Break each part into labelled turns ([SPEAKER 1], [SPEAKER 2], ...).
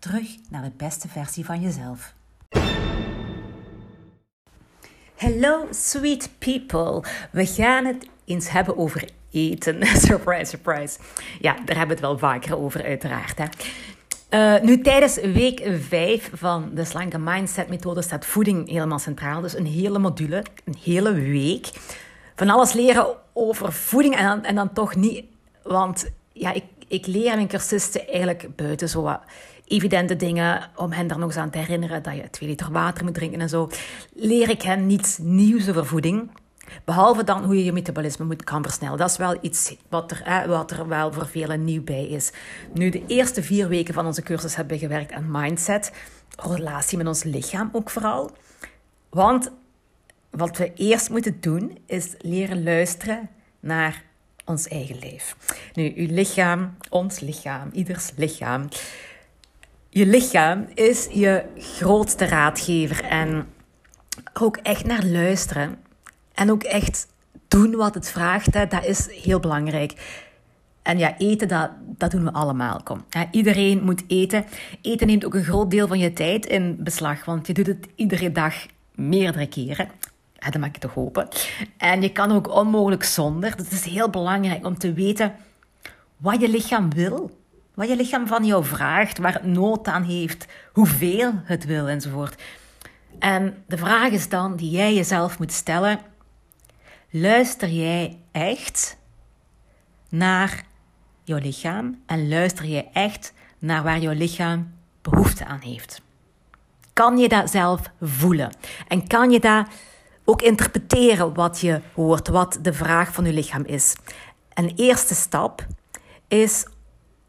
[SPEAKER 1] Terug naar de beste versie van jezelf. Hello, sweet people. We gaan het eens hebben over eten. surprise, surprise. Ja, daar hebben we het wel vaker over, uiteraard. Hè. Uh, nu, tijdens week 5 van de slanke mindset methode staat voeding helemaal centraal. Dus een hele module, een hele week. Van alles leren over voeding en dan, en dan toch niet. Want ja, ik, ik leer mijn cursisten eigenlijk buiten zo wat evidente dingen, om hen daar nog eens aan te herinneren dat je twee liter water moet drinken en zo, leer ik hen niets nieuws over voeding. Behalve dan hoe je je metabolisme moet kan versnellen. Dat is wel iets wat er, wat er wel voor velen nieuw bij is. Nu, de eerste vier weken van onze cursus hebben we gewerkt aan mindset, relatie met ons lichaam ook vooral. Want wat we eerst moeten doen, is leren luisteren naar ons eigen lijf. Nu, uw lichaam, ons lichaam, ieders lichaam. Je lichaam is je grootste raadgever en ook echt naar luisteren en ook echt doen wat het vraagt, hè, dat is heel belangrijk. En ja, eten, dat, dat doen we allemaal. Kom. iedereen moet eten. Eten neemt ook een groot deel van je tijd in beslag, want je doet het iedere dag meerdere keren. dat mag ik toch hopen. En je kan ook onmogelijk zonder. Dus het is heel belangrijk om te weten wat je lichaam wil. Wat je lichaam van jou vraagt, waar het nood aan heeft, hoeveel het wil enzovoort. En de vraag is dan die jij jezelf moet stellen: luister jij echt naar jouw lichaam en luister jij echt naar waar jouw lichaam behoefte aan heeft? Kan je dat zelf voelen? En kan je dat ook interpreteren wat je hoort, wat de vraag van je lichaam is? Een eerste stap is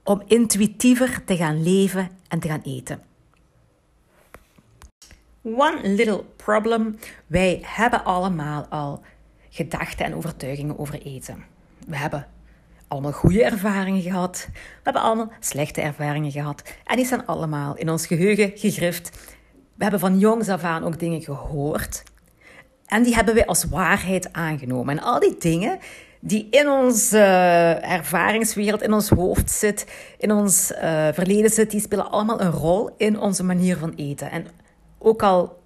[SPEAKER 1] om intuïtiever te gaan leven en te gaan eten. One little problem. Wij hebben allemaal al gedachten en overtuigingen over eten. We hebben allemaal goede ervaringen gehad. We hebben allemaal slechte ervaringen gehad. En die zijn allemaal in ons geheugen gegrift. We hebben van jongs af aan ook dingen gehoord. En die hebben wij als waarheid aangenomen. En al die dingen die in onze uh, ervaringswereld, in ons hoofd zit, in ons uh, verleden zit, die spelen allemaal een rol in onze manier van eten. En ook al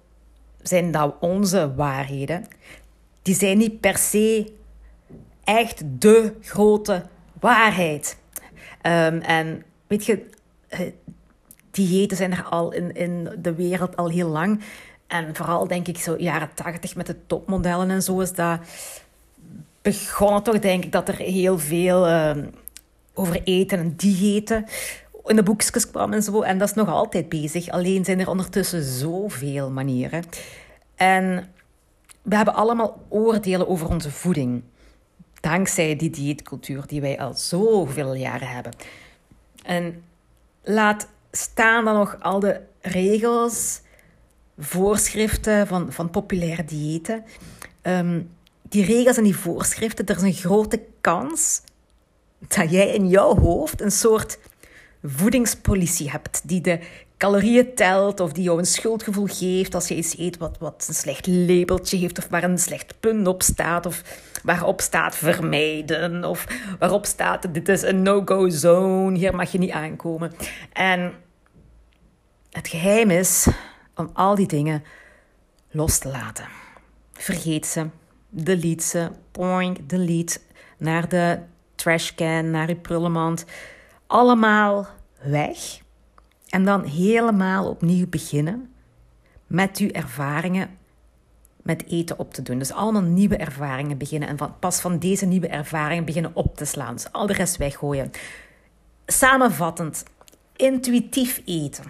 [SPEAKER 1] zijn dat onze waarheden, die zijn niet per se echt de grote waarheid. Um, en weet je, uh, diëten zijn er al in, in de wereld al heel lang. En vooral denk ik zo jaren tachtig met de topmodellen en zo is dat begonnen toch, denk ik, dat er heel veel uh, over eten en diëten in de boekjes kwam en zo. En dat is nog altijd bezig. Alleen zijn er ondertussen zoveel manieren. En we hebben allemaal oordelen over onze voeding. Dankzij die dieetcultuur die wij al zoveel jaren hebben. En laat staan dan nog al de regels, voorschriften van, van populaire diëten. Um, die regels en die voorschriften, er is een grote kans dat jij in jouw hoofd een soort voedingspolitie hebt die de calorieën telt of die jou een schuldgevoel geeft als je iets eet wat, wat een slecht labeltje heeft of waar een slecht punt op staat of waarop staat vermijden of waarop staat dit is een no-go zone, hier mag je niet aankomen. En het geheim is om al die dingen los te laten. Vergeet ze delete ze, poink, delete, naar de trashcan, naar je prullenmand. Allemaal weg. En dan helemaal opnieuw beginnen met uw ervaringen met eten op te doen. Dus allemaal nieuwe ervaringen beginnen. En van, pas van deze nieuwe ervaringen beginnen op te slaan. Dus al de rest weggooien. Samenvattend, intuïtief eten.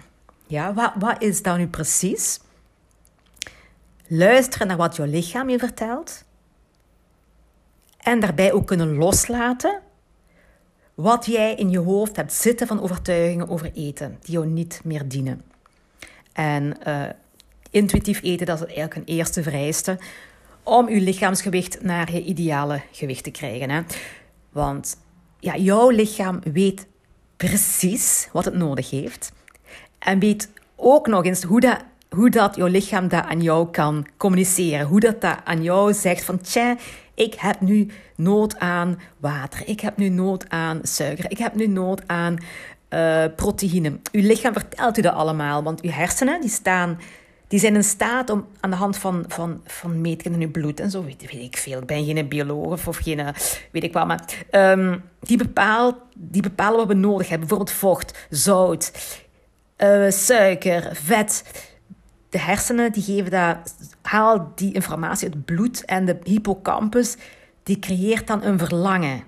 [SPEAKER 1] Ja, wat, wat is dat nu precies? Luisteren naar wat jouw lichaam je vertelt. En daarbij ook kunnen loslaten wat jij in je hoofd hebt zitten van overtuigingen over eten, die jou niet meer dienen. En uh, intuïtief eten, dat is eigenlijk een eerste vereiste om je lichaamsgewicht naar je ideale gewicht te krijgen. Hè? Want ja, jouw lichaam weet precies wat het nodig heeft. En weet ook nog eens hoe dat, hoe dat jouw lichaam dat aan jou kan communiceren. Hoe dat, dat aan jou zegt van, tja, ik heb nu nood aan water. Ik heb nu nood aan suiker. Ik heb nu nood aan uh, proteïne. Uw lichaam vertelt u dat allemaal, want uw hersenen die staan die zijn in staat om aan de hand van, van, van metingen in je bloed en zo, weet, weet ik veel. Ik ben geen bioloog of geen, weet ik wat, maar um, die, bepaalt, die bepalen wat we nodig hebben. Bijvoorbeeld vocht, zout, uh, suiker, vet. De hersenen die geven dat, haal die informatie het bloed en de hippocampus die creëert dan een verlangen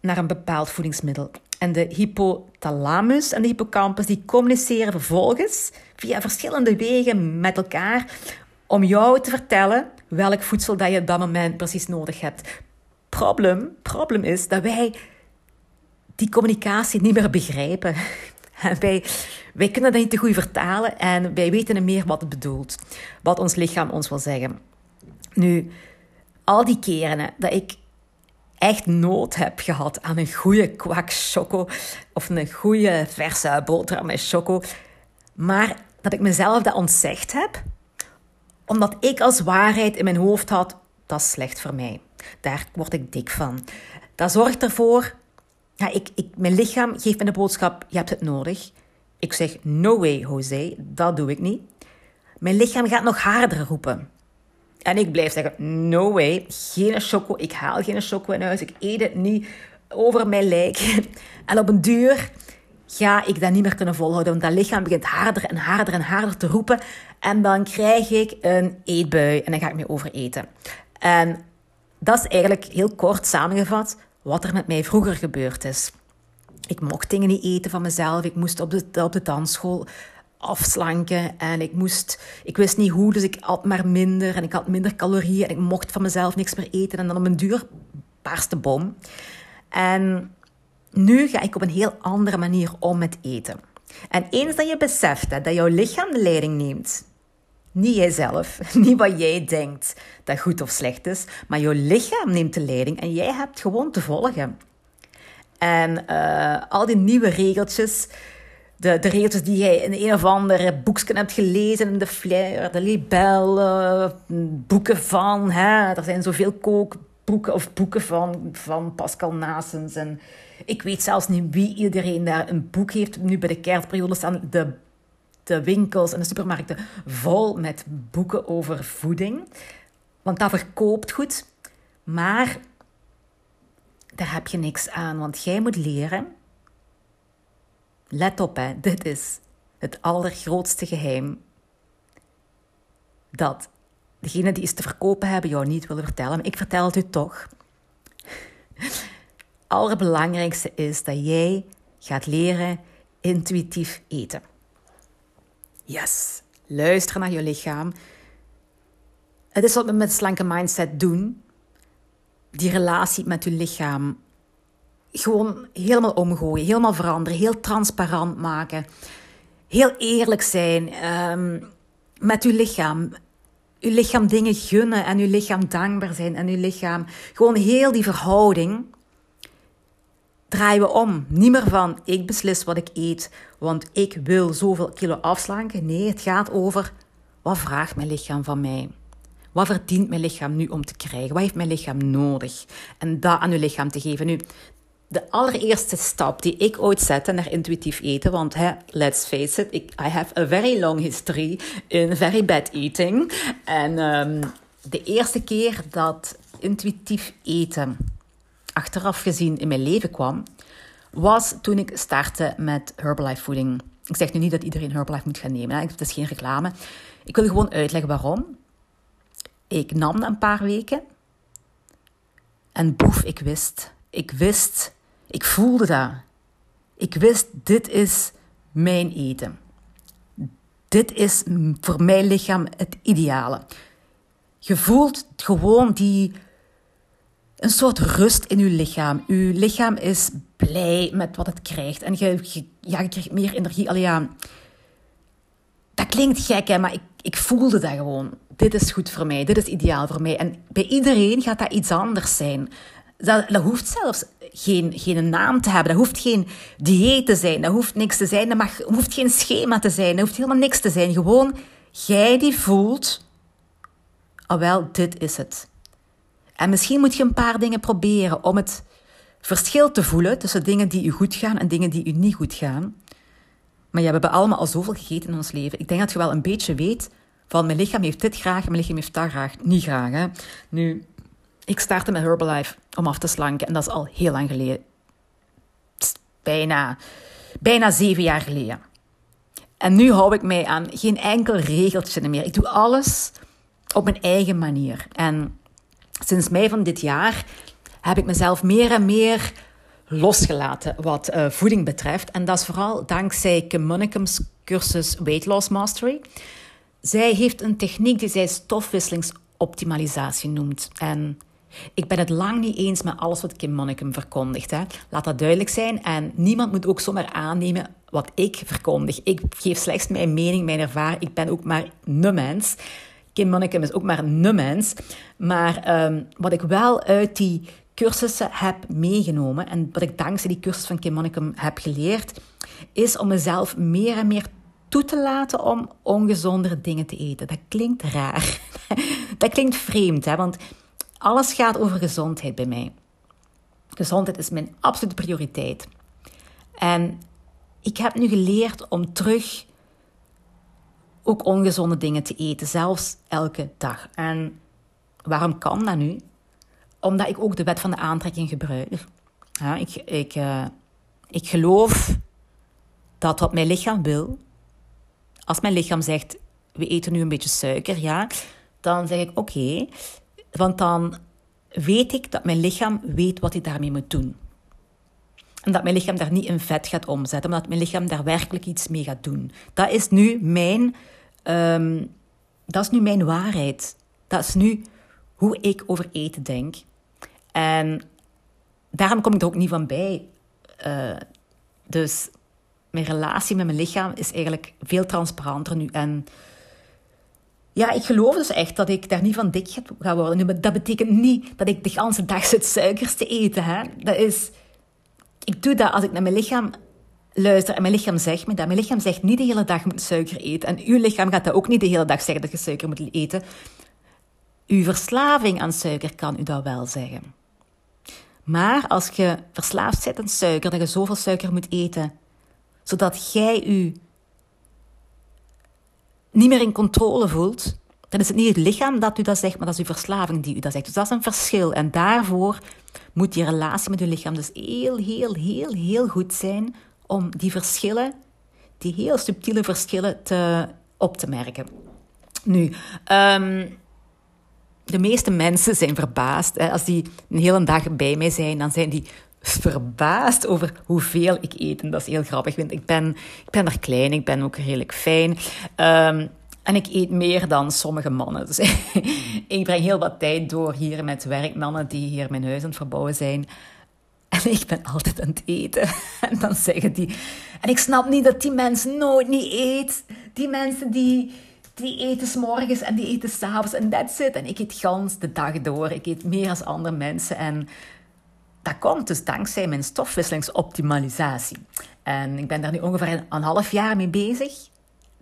[SPEAKER 1] naar een bepaald voedingsmiddel. En de hypothalamus en de hippocampus die communiceren vervolgens via verschillende wegen met elkaar om jou te vertellen welk voedsel dat je op dat moment precies nodig hebt. Problem, problem is dat wij die communicatie niet meer begrijpen. wij, kunnen dat niet te goed vertalen en wij weten meer wat het bedoelt. Wat ons lichaam ons wil zeggen. Nu, al die keren dat ik echt nood heb gehad aan een goede kwak choco of een goede verse boterham met choco, maar dat ik mezelf dat ontzegd heb, omdat ik als waarheid in mijn hoofd had, dat is slecht voor mij. Daar word ik dik van. Dat zorgt ervoor, ja, ik, ik, mijn lichaam geeft me de boodschap, je hebt het nodig. Ik zeg, no way Jose, dat doe ik niet. Mijn lichaam gaat nog harder roepen. En ik blijf zeggen, no way, geen choco, ik haal geen choco in huis, ik eet het niet over mijn lijk. En op een duur ga ik dat niet meer kunnen volhouden, want dat lichaam begint harder en harder en harder te roepen. En dan krijg ik een eetbui en dan ga ik me overeten. En dat is eigenlijk heel kort samengevat wat er met mij vroeger gebeurd is. Ik mocht dingen niet eten van mezelf. Ik moest op de, op de dansschool afslanken en ik moest, ik wist niet hoe, dus ik at maar minder en ik had minder calorieën en ik mocht van mezelf niks meer eten en dan op een duur baarste bom. En nu ga ik op een heel andere manier om met eten. En eens dat je beseft dat jouw lichaam de leiding neemt, niet jijzelf, niet wat jij denkt dat goed of slecht is, maar jouw lichaam neemt de leiding en jij hebt gewoon te volgen. En uh, al die nieuwe regeltjes, de, regeltjes die jij in een of andere boekje hebt gelezen, in de flyer, de libellen, boeken van, hè, er zijn zoveel kookboeken of boeken van, van Pascal Nasens en ik weet zelfs niet wie iedereen daar een boek heeft. Nu bij de kerstperiode staan de, de winkels en de supermarkten vol met boeken over voeding. Want dat verkoopt goed. Maar daar heb je niks aan, want jij moet leren. Let op, hè, dit is het allergrootste geheim. Dat degene die iets te verkopen hebben jou niet willen vertellen. Maar ik vertel het u toch allerbelangrijkste is dat jij gaat leren intuïtief eten. Yes, luister naar je lichaam. Het is wat we met slanke mindset doen. Die relatie met je lichaam gewoon helemaal omgooien, helemaal veranderen, heel transparant maken. Heel eerlijk zijn um, met je lichaam. Je lichaam dingen gunnen en je lichaam dankbaar zijn en je lichaam. Gewoon heel die verhouding draaien we om. Niet meer van ik beslis wat ik eet, want ik wil zoveel kilo afslanken. Nee, het gaat over wat vraagt mijn lichaam van mij? Wat verdient mijn lichaam nu om te krijgen? Wat heeft mijn lichaam nodig? En dat aan uw lichaam te geven. Nu, de allereerste stap die ik ooit zette naar intuïtief eten, want hè, let's face it, ik, I have a very long history in very bad eating. En um, de eerste keer dat intuïtief eten achteraf gezien in mijn leven kwam, was toen ik startte met Herbalife voeding. Ik zeg nu niet dat iedereen Herbalife moet gaan nemen, het is geen reclame. Ik wil gewoon uitleggen waarom. Ik nam een paar weken en boef, ik wist. Ik wist, ik voelde dat. Ik wist, dit is mijn eten. Dit is voor mijn lichaam het ideale. Je voelt gewoon die een soort rust in uw lichaam. Uw lichaam is blij met wat het krijgt. En je, ja, je krijgt meer energie. Allee, ja. klinkt gek, hè, maar ik, ik voelde dat gewoon. Dit is goed voor mij, dit is ideaal voor mij. En bij iedereen gaat dat iets anders zijn. Dat, dat hoeft zelfs geen, geen naam te hebben. Dat hoeft geen dieet te zijn. Dat hoeft niks te zijn. Dat mag, hoeft geen schema te zijn. Dat hoeft helemaal niks te zijn. Gewoon, jij die voelt, ah wel, dit is het. En misschien moet je een paar dingen proberen om het verschil te voelen tussen dingen die u goed gaan en dingen die u niet goed gaan. Maar ja, we hebben allemaal al zoveel gegeten in ons leven. Ik denk dat je wel een beetje weet van mijn lichaam heeft dit graag en mijn lichaam heeft dat graag niet graag. Hè? Nu, ik startte met Herbalife om af te slanken en dat is al heel lang geleden. Bijna, bijna zeven jaar geleden. En nu hou ik mij aan geen enkel regeltje meer. Ik doe alles op mijn eigen manier. En sinds mei van dit jaar heb ik mezelf meer en meer losgelaten wat uh, voeding betreft. En dat is vooral dankzij Kim cursus Weight Loss Mastery. Zij heeft een techniek die zij stofwisselingsoptimalisatie noemt. En ik ben het lang niet eens met alles wat Kim Monnikum verkondigt. Hè. Laat dat duidelijk zijn. En niemand moet ook zomaar aannemen wat ik verkondig. Ik geef slechts mijn mening, mijn ervaring. Ik ben ook maar een mens. Kim is ook maar een mens. Maar um, wat ik wel uit die cursussen heb meegenomen en wat ik dankzij die cursus van Kim Monnikum heb geleerd, is om mezelf meer en meer toe te laten om ongezondere dingen te eten. Dat klinkt raar. dat klinkt vreemd, hè? want alles gaat over gezondheid bij mij. Gezondheid is mijn absolute prioriteit. En ik heb nu geleerd om terug ook ongezonde dingen te eten, zelfs elke dag. En waarom kan dat nu? Omdat ik ook de wet van de aantrekking gebruik. Ja, ik, ik, uh, ik geloof dat wat mijn lichaam wil, als mijn lichaam zegt, we eten nu een beetje suiker, ja, dan zeg ik oké, want dan weet ik dat mijn lichaam weet wat hij daarmee moet doen. En dat mijn lichaam daar niet in vet gaat omzetten, maar dat mijn lichaam daar werkelijk iets mee gaat doen. Dat is nu mijn, um, dat is nu mijn waarheid. Dat is nu hoe ik over eten denk. En daarom kom ik er ook niet van bij. Uh, dus mijn relatie met mijn lichaam is eigenlijk veel transparanter nu. En ja, ik geloof dus echt dat ik daar niet van dik ga worden. Maar dat betekent niet dat ik de hele dag zit suikers te eten. Hè. Dat is... Ik doe dat als ik naar mijn lichaam luister en mijn lichaam zegt me dat. Mijn lichaam zegt niet de hele dag moet suiker eten. En uw lichaam gaat dat ook niet de hele dag zeggen dat je suiker moet eten. Uw verslaving aan suiker kan u dat wel zeggen. Maar als je verslaafd bent aan suiker, dat je zoveel suiker moet eten, zodat jij u niet meer in controle voelt, dan is het niet het lichaam dat u dat zegt, maar dat is uw verslaving die u dat zegt. Dus dat is een verschil. En daarvoor moet die relatie met uw lichaam dus heel, heel, heel, heel goed zijn om die verschillen, die heel subtiele verschillen, te, op te merken. Nu, um, de meeste mensen zijn verbaasd. Hè. Als die een hele dag bij mij zijn, dan zijn die verbaasd over hoeveel ik eet. En dat is heel grappig, ik ben, ik ben er klein, ik ben ook redelijk fijn. Um, en ik eet meer dan sommige mannen. Dus ik breng heel wat tijd door hier met werkmannen die hier mijn huis aan het verbouwen zijn. En ik ben altijd aan het eten. En dan zeggen die... En ik snap niet dat die mensen nooit niet eet. Die mensen die die eten s morgens en die eten s'avonds en that's it. En ik eet gans de dag door. Ik eet meer als andere mensen. En dat komt dus dankzij mijn stofwisselingsoptimalisatie. En ik ben daar nu ongeveer een half jaar mee bezig.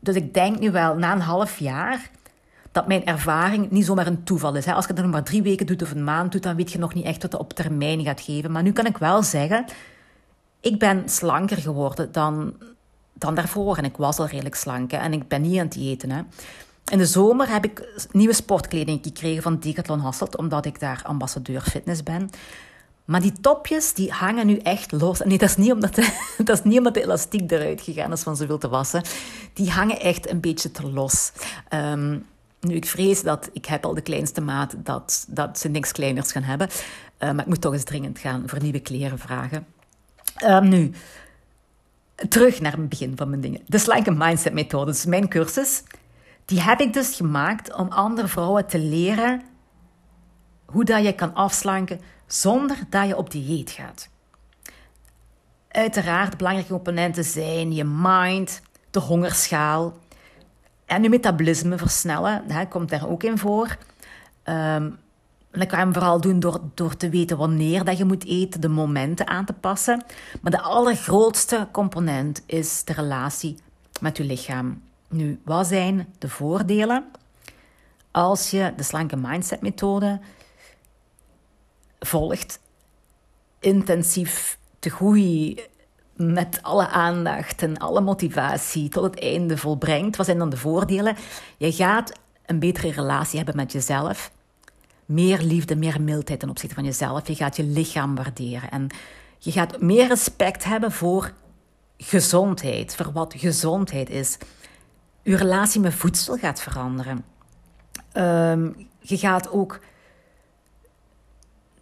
[SPEAKER 1] Dus ik denk nu wel na een half jaar dat mijn ervaring niet zomaar een toeval is. Als je dat nog maar drie weken doet of een maand doet, dan weet je nog niet echt wat het op termijn gaat geven. Maar nu kan ik wel zeggen, ik ben slanker geworden dan dan daarvoor. En ik was al redelijk slank en ik ben niet aan het eten. Hè. In de zomer heb ik nieuwe sportkleding gekregen van Decathlon Hasselt, omdat ik daar ambassadeur fitness ben. Maar die topjes, die hangen nu echt los. Nee, dat is niet omdat de, dat de elastiek eruit gegaan is van zoveel te wassen. Die hangen echt een beetje te los. Um, nu, ik vrees dat ik heb al de kleinste maat, dat, dat ze niks kleiners gaan hebben. Uh, maar ik moet toch eens dringend gaan voor nieuwe kleren vragen. Um, nu, terug naar het begin van mijn dingen. De slanke mindset methode, mijn cursus, die heb ik dus gemaakt om andere vrouwen te leren hoe dat je kan afslanken zonder dat je op dieet gaat. Uiteraard, belangrijke componenten zijn je mind, de hongerschaal, En je metabolisme versnellen, hè, komt daar ook in voor. Um, dat kan je vooral doen door, door te weten wanneer dat je moet eten, de momenten aan te passen. Maar de allergrootste component is de relatie met je lichaam. Nu, wat zijn de voordelen als je de slanke mindset methode volgt, intensief te groeien met alle aandacht en alle motivatie tot het einde volbrengt? Wat zijn dan de voordelen? Je gaat een betere relatie hebben met jezelf. Meer liefde, meer mildheid ten opzichte van jezelf. Je gaat je lichaam waarderen. En je gaat meer respect hebben voor gezondheid, voor wat gezondheid is. Je relatie met voedsel gaat veranderen. Ehm, je gaat ook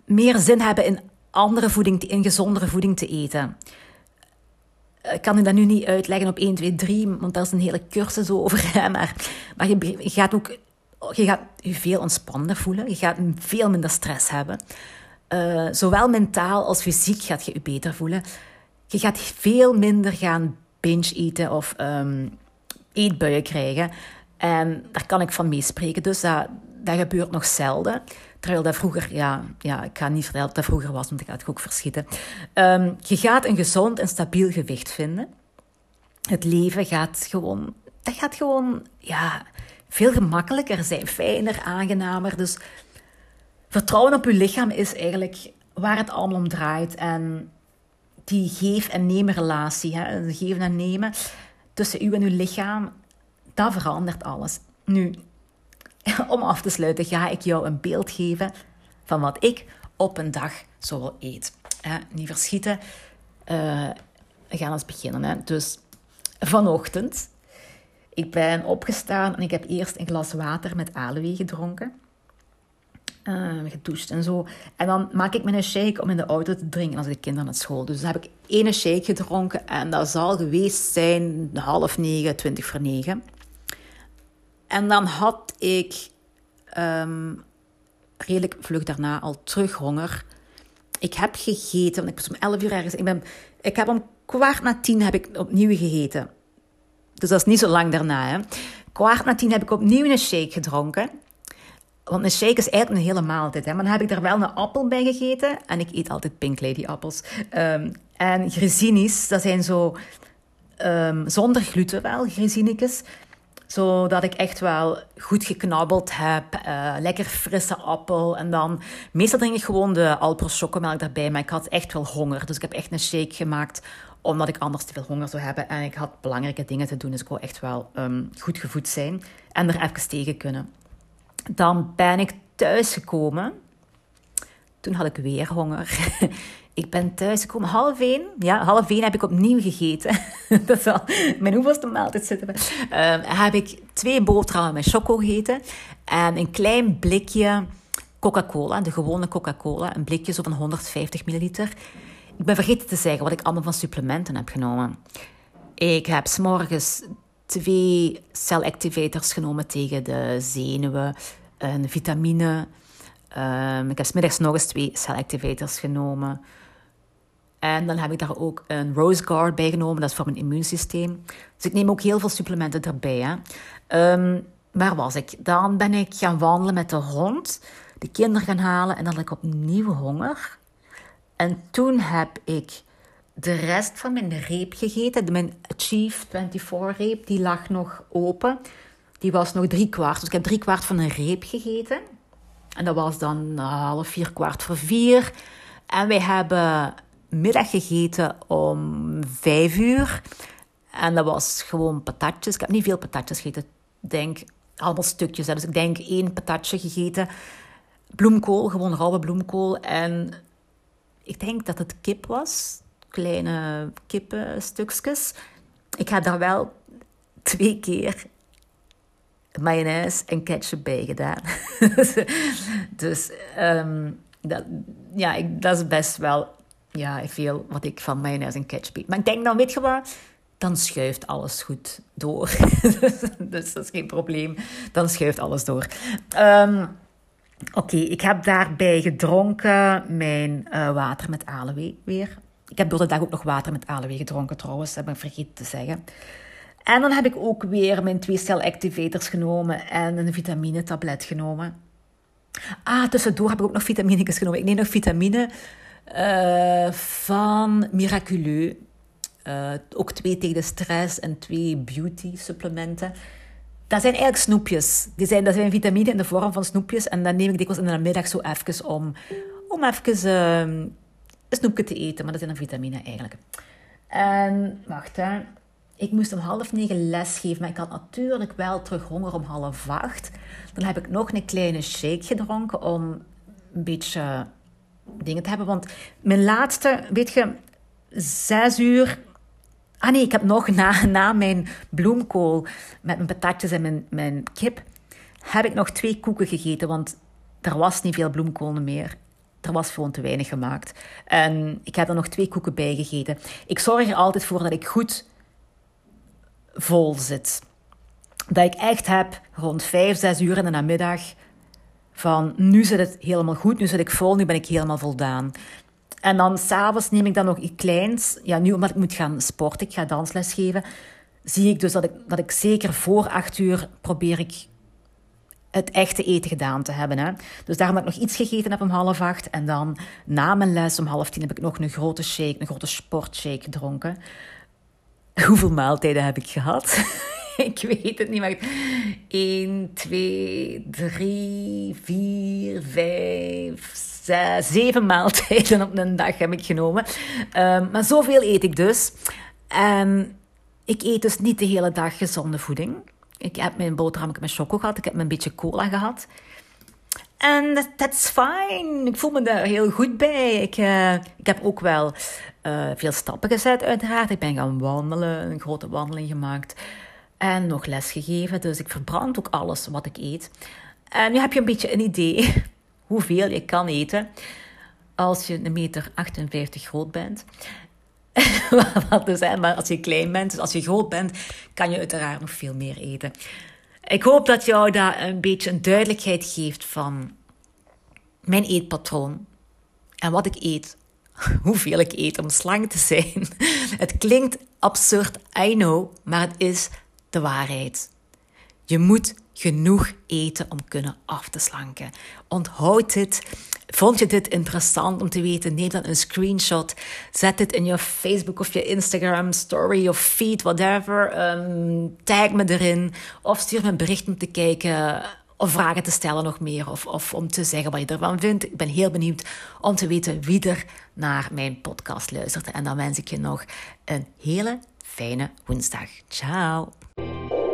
[SPEAKER 1] meer zin hebben in andere voeding, in gezondere voeding te eten. Ik kan u dat nu niet uitleggen op 1, 2, 3, want daar is een hele cursus over. Maar, maar je, gaat ook je gaat je veel ontspannender voelen. Je gaat veel minder stress hebben. Uh, zowel mentaal als fysiek gaat je je beter voelen. Je gaat veel minder gaan binge eten of um, eetbuien krijgen. En daar kan ik van meespreken. Dus dat, dat gebeurt nog zelden. Terwijl dat vroeger, ja, ja ik ga niet vertellen dat dat vroeger was, want ik ga het ook verschieten. Um, je gaat een gezond en stabiel gewicht vinden. Het leven gaat gewoon, dat gaat gewoon, ja, veel gemakkelijker zijn, fijner, aangenamer. Dus vertrouwen op je lichaam is eigenlijk waar het allemaal om draait. En die geef- en nemen relatie, hè, geven en nemen tussen u en uw lichaam, dat verandert alles. Nu, om af te sluiten, ga ik jou een beeld geven van wat ik op een dag zo eet. Hè, niet verschieten. Uh, we gaan eens beginnen. Hè. Dus vanochtend ik ben opgestaan en ik heb eerst een glas water met aloe gedronken. Uh, gedoucht en zo. En dan maak ik me een shake om in de auto te drinken als ik de kinderen naar school. Dus dan heb ik één shake gedronken en dat zal geweest zijn half negen, twintig voor negen. En dan had ik um, redelijk vlug daarna al terug honger. Ik heb gegeten, want ik was om elf uur ergens. Ik, ben, ik heb om kwart na tien heb ik opnieuw gegeten. Dus dat is niet zo lang daarna. Hè. Kwart na tien heb ik opnieuw een shake gedronken. Want een shake is eigenlijk een hele maaltijd. Hè. Maar dan heb ik er wel een appel bij gegeten. En ik eet altijd Pink Lady appels. Um, en grisinis, dat zijn zo um, zonder gluten wel, grisinicus. Zodat ik echt wel goed geknabbeld heb. Uh, lekker frisse appel. En dan, meestal drink ik gewoon de Alpro chocomelk erbij. Maar ik had echt wel honger. Dus ik heb echt een shake gemaakt omdat ik anders te veel honger zou hebben. En ik had belangrijke dingen te doen, dus ik wou echt wel um, goed gevoed zijn. En er even tegen kunnen. Dan ben ik thuisgekomen. Toen had ik weer honger. ik ben thuisgekomen half één. Ja, half één heb ik opnieuw gegeten. dat is al mijn hoeveelste maaltijd zitten. Uh, heb ik twee boterhammen met choco gegeten. En een klein blikje Coca-Cola, de gewone Coca-Cola. Een blikje zo van 150 milliliter. Ik ben vergeten te zeggen wat ik allemaal van supplementen heb genomen. Ik heb s'morgens twee cell activators genomen tegen de zenuwen, een vitamine. Um, ik heb smiddags nog eens twee cell activators genomen. En dan heb ik daar ook een Rose Guard bij genomen, dat is voor mijn immuunsysteem. Dus ik neem ook heel veel supplementen erbij. Hè. Um, waar was ik? Dan ben ik gaan wandelen met de hond, de kinderen gaan halen en dan had ik opnieuw honger. En toen heb ik de rest van mijn reep gegeten. Mijn Achieve 24 reep, die lag nog open. Die was nog drie kwart. Dus ik heb drie kwart van een reep gegeten. En dat was dan half vier, kwart voor vier. En wij hebben middag gegeten om vijf uur. En dat was gewoon patatjes. Ik heb niet veel patatjes gegeten. Ik denk allemaal stukjes. Dus ik denk één patatje gegeten. Bloemkool, gewoon rauwe bloemkool. En ik denk dat het kip was. Kleine kippenstukjes. Ik heb daar wel twee keer mayonaise en ketchup bij gedaan. dus um, dat, ja, ik, dat is best wel ja, veel wat ik van mayonaise en ketchup eet. Maar ik denk dan, weet je wat? Dan schuift alles goed door. dus dat is geen probleem. Dan schuift alles door. Um, Oké, ik heb daarbij gedronken mijn uh, water met aloe weer. Ik heb door de dag ook nog water met aloe gedronken trouwens, dat heb ik vergeten te zeggen. En dan heb ik ook weer mijn twee cell activators genomen en een vitamine tablet genomen. Ah, tussendoor heb ik ook nog vitamines genomen. Ik neem nog vitamine uh, van Miraculeux. Uh, ook twee tegen de stress en twee beauty supplementen. Dat zijn eigenlijk snoepjes. Die zijn, dat zijn vitamine in de vorm van snoepjes. En dan neem ik dikwijls in de middag zo even om, om even uh, een snoepje te eten. Maar dat zijn dan vitamine eigenlijk. En wacht hè. Ik moest om half negen les geven, maar ik had natuurlijk wel terug honger om half acht. Dan heb ik nog een kleine shake gedronken om een beetje dingen te hebben. Want mijn laatste, weet je, zes uur. Ah nee, ik heb nog na, na mijn bloemkool met mijn patatjes en mijn, mijn kip, heb ik nog twee koeken gegeten. Want er was niet veel bloemkool meer. Er was gewoon te weinig gemaakt. En ik heb er nog twee koeken bij gegeten. Ik zorg er altijd voor dat ik goed vol zit. Dat ik echt heb rond 5, 6 uur in de namiddag van nu zit het helemaal goed, nu zit ik vol, nu ben ik helemaal voldaan. En dan s'avonds neem ik dan nog iets kleins. Ja, nu omdat ik moet gaan sporten, ik ga dansles geven, zie ik dus dat ik, dat ik zeker voor 8 uur probeer ik het echte eten gedaan te hebben. Hè. Dus daarom heb ik nog iets gegeten heb om half acht. En dan na mijn les om half tien heb ik nog een grote shake, een grote sportshake gedronken. Hoeveel maaltijden heb ik gehad? ik weet het niet, maar 1, 2, 3, 4, 5, 6, 7 maaltijden op een dag heb ik genomen. Um, maar zoveel eet ik dus. En ik eet dus niet de hele dag gezonde voeding. Ik heb mijn boterham met choco gehad, ik heb een beetje cola gehad. En dat that's fine. Ik voel me daar heel goed bij. Ik, uh, ik heb ook wel uh, veel stappen gezet, uiteraard. Ik ben gaan wandelen, een grote wandeling gemaakt. En nog les gegeven. Dus ik verbrand ook alles wat ik eet. En nu heb je een beetje een idee hoeveel je kan eten. Als je een meter 58 groot bent. wat dus, hè, maar als je klein bent, dus als je groot bent, kan je uiteraard nog veel meer eten. Ik hoop dat jou daar een beetje een duidelijkheid geeft van mijn eetpatroon en wat ik eet, hoeveel ik eet om slank te zijn. Het klinkt absurd, I know, maar het is de waarheid. Je moet genoeg eten om kunnen af te slanken. Onthoud dit. Vond je dit interessant om te weten? Neem dan een screenshot. Zet dit in je Facebook of je Instagram story of feed, whatever. Um, tag me erin. Of stuur me een bericht om te kijken of vragen te stellen nog meer. Of, of om te zeggen wat je ervan vindt. Ik ben heel benieuwd om te weten wie er naar mijn podcast luistert. En dan wens ik je nog een hele fijne woensdag. Ciao. Música